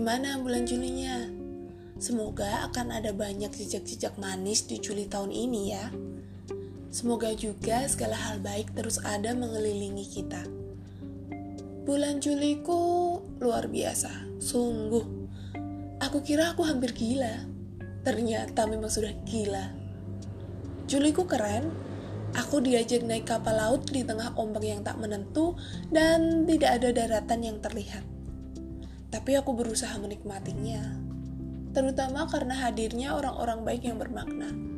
Gimana bulan Julinya? Semoga akan ada banyak jejak-jejak manis di Juli tahun ini ya. Semoga juga segala hal baik terus ada mengelilingi kita. Bulan Juliku luar biasa, sungguh. Aku kira aku hampir gila. Ternyata memang sudah gila. Juliku keren. Aku diajak naik kapal laut di tengah ombak yang tak menentu dan tidak ada daratan yang terlihat. Tapi aku berusaha menikmatinya. Terutama karena hadirnya orang-orang baik yang bermakna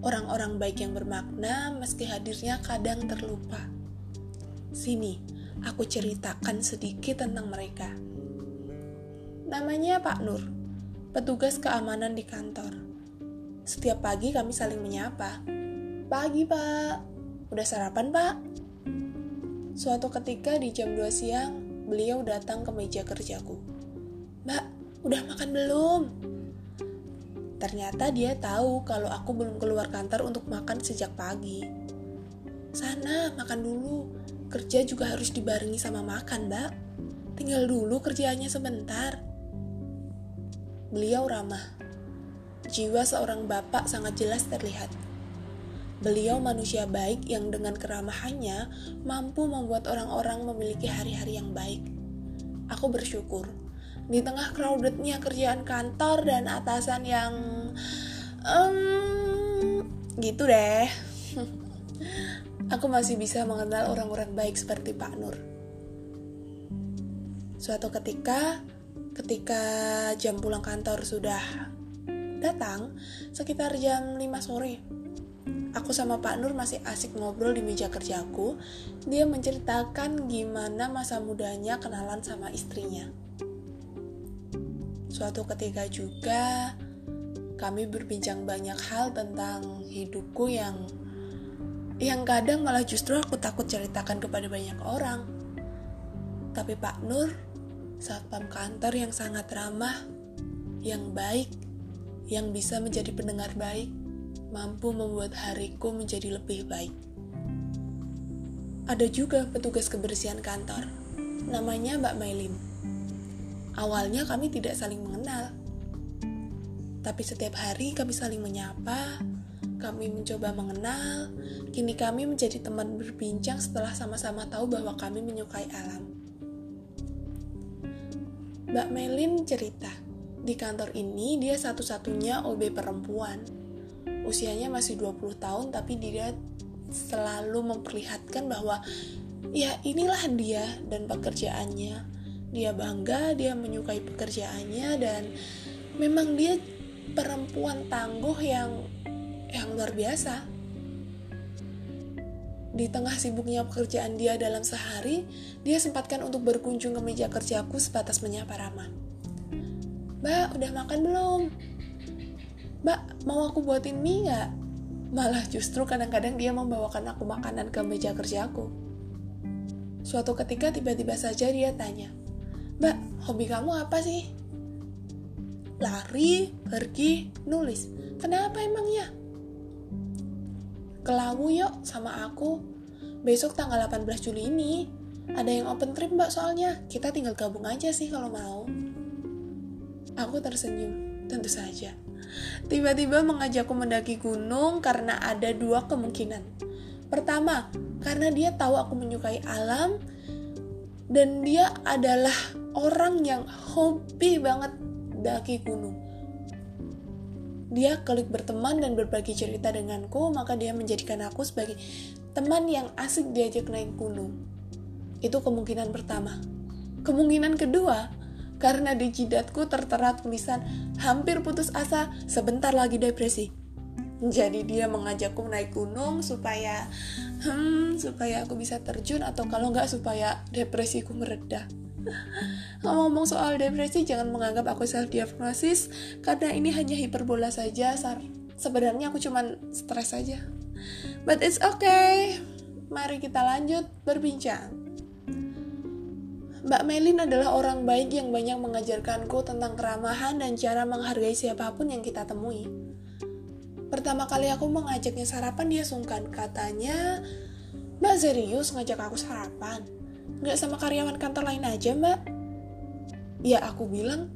orang-orang baik yang bermakna meski hadirnya kadang terlupa. Sini, aku ceritakan sedikit tentang mereka. Namanya Pak Nur, petugas keamanan di kantor. Setiap pagi kami saling menyapa. Pagi, Pak. Udah sarapan, Pak? Suatu ketika di jam 2 siang, beliau datang ke meja kerjaku. Mbak, udah makan belum? Ternyata dia tahu kalau aku belum keluar kantor untuk makan sejak pagi. Sana, makan dulu. Kerja juga harus dibarengi sama makan, Mbak. Tinggal dulu kerjaannya sebentar. Beliau ramah. Jiwa seorang bapak sangat jelas terlihat. Beliau manusia baik yang dengan keramahannya mampu membuat orang-orang memiliki hari-hari yang baik. Aku bersyukur. Di tengah crowdednya kerjaan kantor dan atasan yang um, gitu deh. Aku masih bisa mengenal orang-orang baik seperti Pak Nur. Suatu ketika ketika jam pulang kantor sudah datang sekitar jam 5 sore aku sama Pak Nur masih asik ngobrol di meja kerjaku dia menceritakan gimana masa mudanya kenalan sama istrinya. Suatu ketika juga kami berbincang banyak hal tentang hidupku yang yang kadang malah justru aku takut ceritakan kepada banyak orang. Tapi Pak Nur, satpam kantor yang sangat ramah, yang baik, yang bisa menjadi pendengar baik, mampu membuat hariku menjadi lebih baik. Ada juga petugas kebersihan kantor, namanya Mbak Mailin Awalnya kami tidak saling mengenal, tapi setiap hari kami saling menyapa, kami mencoba mengenal, kini kami menjadi teman berbincang setelah sama-sama tahu bahwa kami menyukai alam. Mbak Melin cerita, di kantor ini dia satu-satunya OB perempuan. Usianya masih 20 tahun tapi dia selalu memperlihatkan bahwa ya inilah dia dan pekerjaannya dia bangga, dia menyukai pekerjaannya dan memang dia perempuan tangguh yang yang luar biasa. Di tengah sibuknya pekerjaan dia dalam sehari, dia sempatkan untuk berkunjung ke meja kerjaku sebatas menyapa Rama. Mbak, udah makan belum? Mbak, mau aku buatin mie nggak? Malah justru kadang-kadang dia membawakan aku makanan ke meja kerjaku. Suatu ketika tiba-tiba saja dia tanya, Mbak, hobi kamu apa sih? Lari, pergi, nulis. Kenapa emangnya? Kelawu yuk sama aku. Besok tanggal 18 Juli ini. Ada yang open trip mbak soalnya. Kita tinggal gabung aja sih kalau mau. Aku tersenyum, tentu saja. Tiba-tiba mengajakku mendaki gunung karena ada dua kemungkinan. Pertama, karena dia tahu aku menyukai alam dan dia adalah orang yang hobi banget daki gunung. Dia klik berteman dan berbagi cerita denganku, maka dia menjadikan aku sebagai teman yang asik diajak naik gunung. Itu kemungkinan pertama. Kemungkinan kedua, karena di jidatku tertera tulisan hampir putus asa, sebentar lagi depresi. Jadi dia mengajakku naik gunung supaya hmm, supaya aku bisa terjun atau kalau nggak supaya depresiku meredah. Ngomong-ngomong soal depresi, jangan menganggap aku self diagnosis karena ini hanya hiperbola saja. Sebenarnya aku cuman stres saja. But it's okay. Mari kita lanjut berbincang. Mbak Melin adalah orang baik yang banyak mengajarkanku tentang keramahan dan cara menghargai siapa pun yang kita temui. Pertama kali aku mengajaknya sarapan, dia sungkan. Katanya, Mbak serius ngajak aku sarapan? Nggak sama karyawan kantor lain aja, mbak? ya aku bilang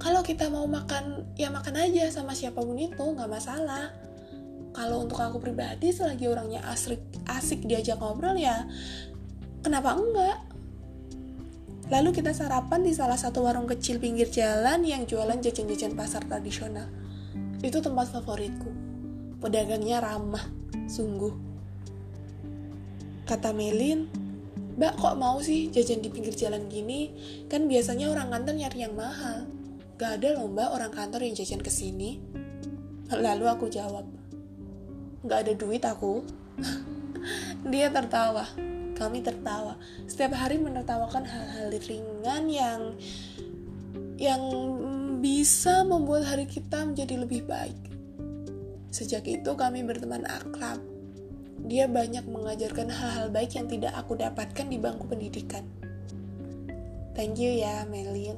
kalau kita mau makan ya makan aja sama siapa pun itu nggak masalah kalau untuk aku pribadi selagi orangnya asik asik diajak ngobrol ya kenapa enggak lalu kita sarapan di salah satu warung kecil pinggir jalan yang jualan jajan-jajan pasar tradisional itu tempat favoritku pedagangnya ramah sungguh kata Melin Mbak kok mau sih jajan di pinggir jalan gini? Kan biasanya orang kantor nyari yang mahal. Gak ada loh mbak orang kantor yang jajan ke sini. Lalu aku jawab, gak ada duit aku. Dia tertawa, kami tertawa. Setiap hari menertawakan hal-hal ringan yang yang bisa membuat hari kita menjadi lebih baik. Sejak itu kami berteman akrab. Dia banyak mengajarkan hal-hal baik yang tidak aku dapatkan di bangku pendidikan. Thank you ya, Melin.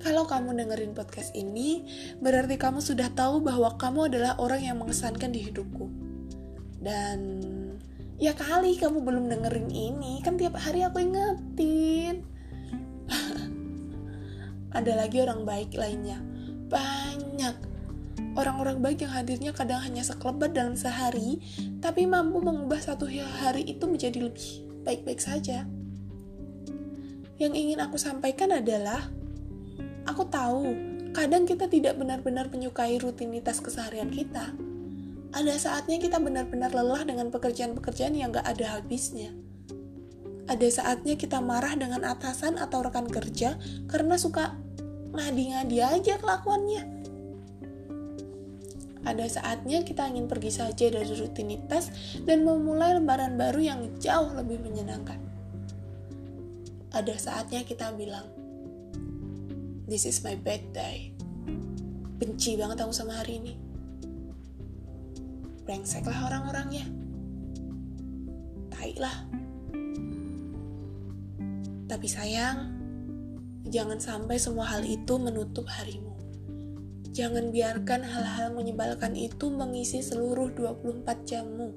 Kalau kamu dengerin podcast ini, berarti kamu sudah tahu bahwa kamu adalah orang yang mengesankan di hidupku. Dan ya kali kamu belum dengerin ini, kan tiap hari aku ingetin. Ada lagi orang baik lainnya. Banyak. Orang-orang baik yang hadirnya kadang hanya sekelebat dalam sehari, tapi mampu mengubah satu hari itu menjadi lebih baik-baik saja. Yang ingin aku sampaikan adalah Aku tahu, kadang kita tidak benar-benar menyukai rutinitas keseharian kita. Ada saatnya kita benar-benar lelah dengan pekerjaan-pekerjaan yang gak ada habisnya. Ada saatnya kita marah dengan atasan atau rekan kerja karena suka ngadi-ngadi aja kelakuannya. Ada saatnya kita ingin pergi saja dari rutinitas dan memulai lembaran baru yang jauh lebih menyenangkan. Ada saatnya kita bilang, This is my bad day. Benci banget aku sama hari ini. Brengsek lah orang-orangnya. Tai lah. Tapi sayang, jangan sampai semua hal itu menutup harimu. Jangan biarkan hal-hal menyebalkan itu mengisi seluruh 24 jammu.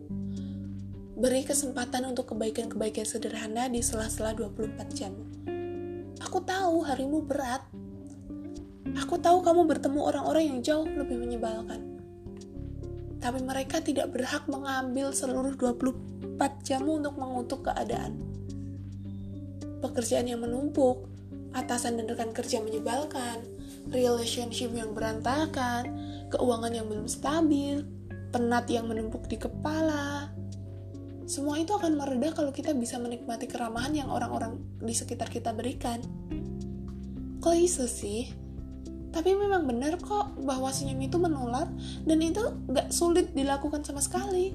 Beri kesempatan untuk kebaikan-kebaikan sederhana di sela-sela 24 jam. Aku tahu harimu berat, Aku tahu kamu bertemu orang-orang yang jauh lebih menyebalkan. Tapi mereka tidak berhak mengambil seluruh 24 jammu untuk mengutuk keadaan. Pekerjaan yang menumpuk, atasan dan rekan kerja menyebalkan, relationship yang berantakan, keuangan yang belum stabil, penat yang menumpuk di kepala. Semua itu akan meredah kalau kita bisa menikmati keramahan yang orang-orang di sekitar kita berikan. Kok iso sih? Tapi memang benar kok bahwa senyum itu menular dan itu gak sulit dilakukan sama sekali.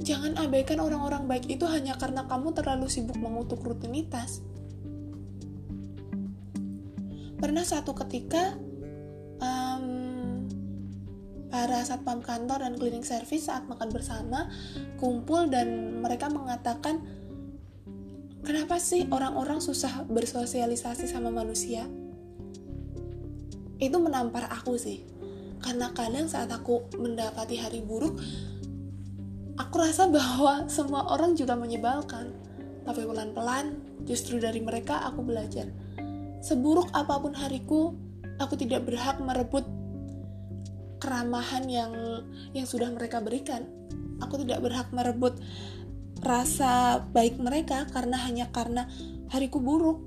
Jangan abaikan orang-orang baik itu hanya karena kamu terlalu sibuk mengutuk rutinitas. Pernah satu ketika um, para satpam kantor dan cleaning service saat makan bersama kumpul dan mereka mengatakan kenapa sih orang-orang susah bersosialisasi sama manusia? Itu menampar aku sih. Karena kadang saat aku mendapati hari buruk aku rasa bahwa semua orang juga menyebalkan. Tapi pelan-pelan justru dari mereka aku belajar. Seburuk apa pun hariku aku tidak berhak merebut keramahan yang yang sudah mereka berikan. Aku tidak berhak merebut rasa baik mereka karena hanya karena hariku buruk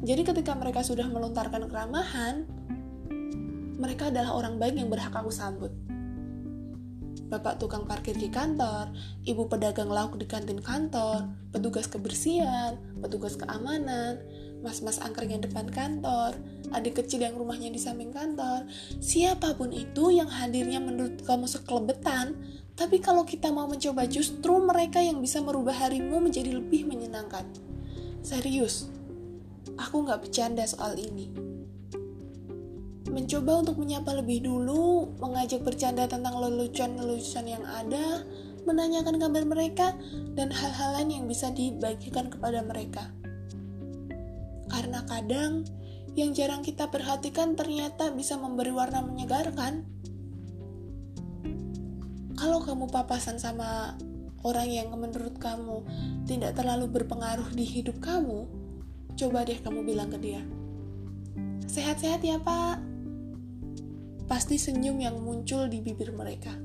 jadi ketika mereka sudah melontarkan keramahan, mereka adalah orang baik yang berhak aku sambut. Bapak tukang parkir di kantor, ibu pedagang lauk di kantin kantor, petugas kebersihan, petugas keamanan, mas-mas angkringan depan kantor, adik kecil yang rumahnya di samping kantor, siapa pun itu yang hadirnya menurut kamu sekelebetan, tapi kalau kita mau mencoba justru mereka yang bisa merubah harimu menjadi lebih menyenangkan. Serius, Aku nggak bercanda soal ini. Mencoba untuk menyapa lebih dulu, mengajak bercanda tentang lelucon-lelucon yang ada, menanyakan kabar mereka, dan hal-hal lain yang bisa dibagikan kepada mereka. Karena kadang, yang jarang kita perhatikan ternyata bisa memberi warna menyegarkan. Kalau kamu papasan sama orang yang menurut kamu tidak terlalu berpengaruh di hidup kamu, Coba deh kamu bilang ke dia, sehat-sehat ya pak. Pasti senyum yang muncul di bibir mereka.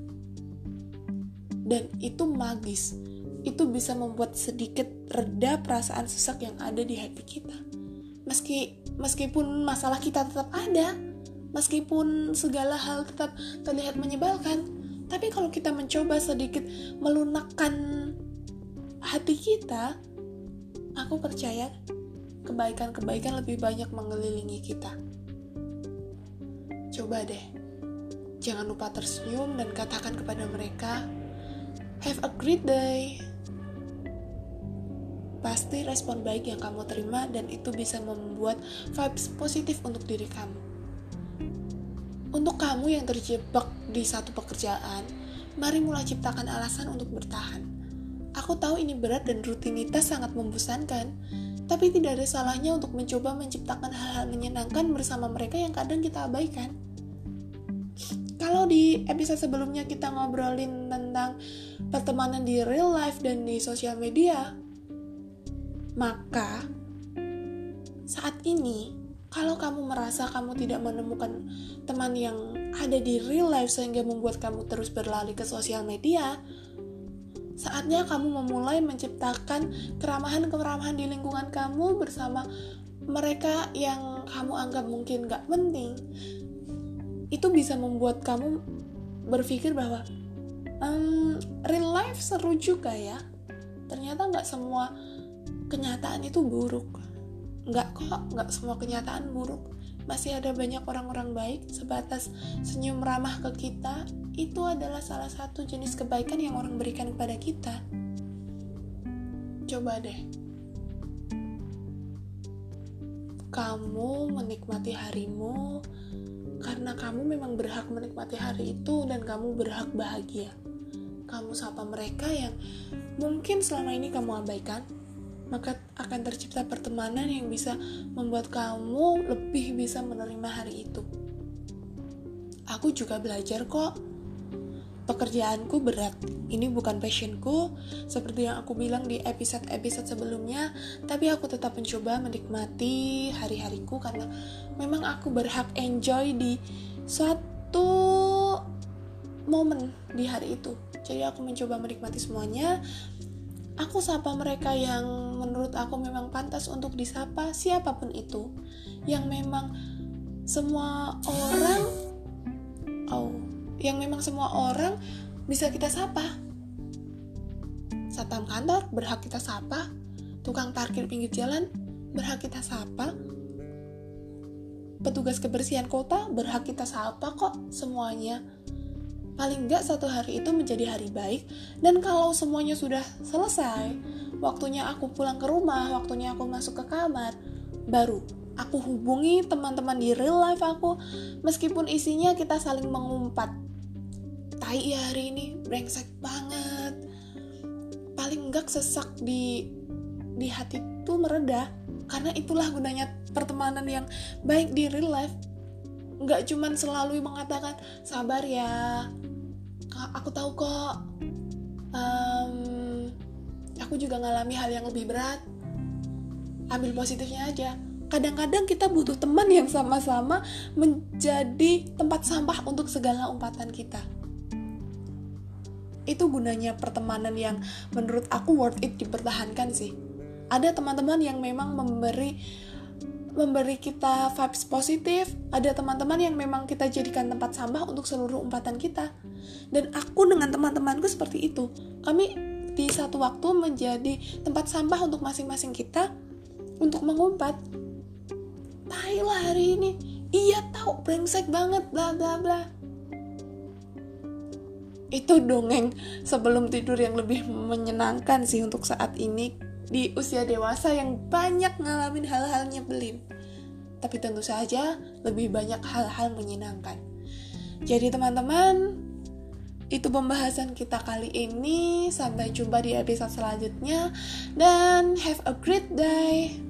Dan itu magis. Itu bisa membuat sedikit reda perasaan sesak yang ada di hati kita. Meski meskipun masalah kita tetap ada, meskipun segala hal tetap terlihat menyebalkan, tapi kalau kita mencoba sedikit melunakkan hati kita, aku percaya kebaikan-kebaikan lebih banyak mengelilingi kita. Coba deh, jangan lupa tersenyum dan katakan kepada mereka, "Have a great day." Pasti respon baik yang kamu terima, dan itu bisa membuat vibes positif untuk diri kamu. Untuk kamu yang terjebak di satu pekerjaan, mari mulai ciptakan alasan untuk bertahan. Aku tahu ini berat dan rutinitas sangat membosankan, tapi tidak ada salahnya untuk mencoba menciptakan hal-hal menyenangkan bersama mereka yang kadang kita abaikan. Kalau di episode sebelumnya kita ngobrolin tentang pertemanan di real life dan di sosial media, maka saat ini kalau kamu merasa kamu tidak menemukan teman yang ada di real life sehingga membuat kamu terus berlari ke sosial media, Saatnya kamu memulai menciptakan keramahan-keramahan di lingkungan kamu bersama mereka yang kamu anggap mungkin gak penting. Itu bisa membuat kamu berpikir bahwa um, real life seru juga ya. Ternyata gak semua kenyataan itu buruk. Gak kok, gak semua kenyataan buruk. Masih ada banyak orang-orang baik sebatas senyum ramah ke kita itu adalah salah satu jenis kebaikan yang orang berikan kepada kita. Coba deh, kamu menikmati harimu karena kamu memang berhak menikmati hari itu dan kamu berhak bahagia. Kamu sapa mereka yang mungkin selama ini kamu abaikan, maka akan tercipta pertemanan yang bisa membuat kamu lebih bisa menerima hari itu. Aku juga belajar kok pekerjaanku berat. Ini bukan passionku, seperti yang aku bilang di episode-episode sebelumnya, tapi aku tetap mencoba menikmati hari-hariku karena memang aku berhak enjoy di suatu momen di hari itu. Jadi aku mencoba menikmati semuanya. Aku sapa mereka yang menurut aku memang pantas untuk disapa, siapa pun itu. Yang memang semua orang oh yang memang semua orang bisa kita sapa. Satpam kantor berhak kita sapa, tukang parkir pinggir jalan berhak kita sapa, petugas kebersihan kota berhak kita sapa kok semuanya. Paling nggak satu hari itu menjadi hari baik, dan kalau semuanya sudah selesai, waktunya aku pulang ke rumah, waktunya aku masuk ke kamar, baru aku hubungi teman-teman di real life aku, meskipun isinya kita saling mengumpat tai ya hari ini brengsek banget. Paling enggak sesak di di hati tuh mereda. Karena itulah gunanya pertemanan yang baik di real life. Nggak cuman selalu mengatakan sabar ya aku tahu kok um, aku juga ngalami hal yang lebih berat. Ambil positifnya aja. Kadang-kadang kita butuh teman yang sama-sama menjadi tempat sampah untuk segala umpatan kita itu gunanya pertemanan yang menurut aku worth it dipertahankan sih. Ada teman-teman yang memang memberi memberi kita vibes positif ada teman-teman yang memang kita jadikan tempat sampah untuk seluruh umpatan kita. Dan aku dengan teman-temanku seperti itu. Kami di satu waktu menjadi tempat sampah untuk masing-masing kita untuk mengumpat. Tai lah hari ini. Iya tahu brengsek banget bla bla bla itu dongeng sebelum tidur yang lebih menyenangkan sih untuk saat ini di usia dewasa yang banyak ngalamin hal-hal nyebelin. Tapi tentu saja lebih banyak hal-hal menyenangkan. Jadi teman-teman, itu pembahasan kita kali ini. Sampai jumpa di episode selanjutnya dan have a great day.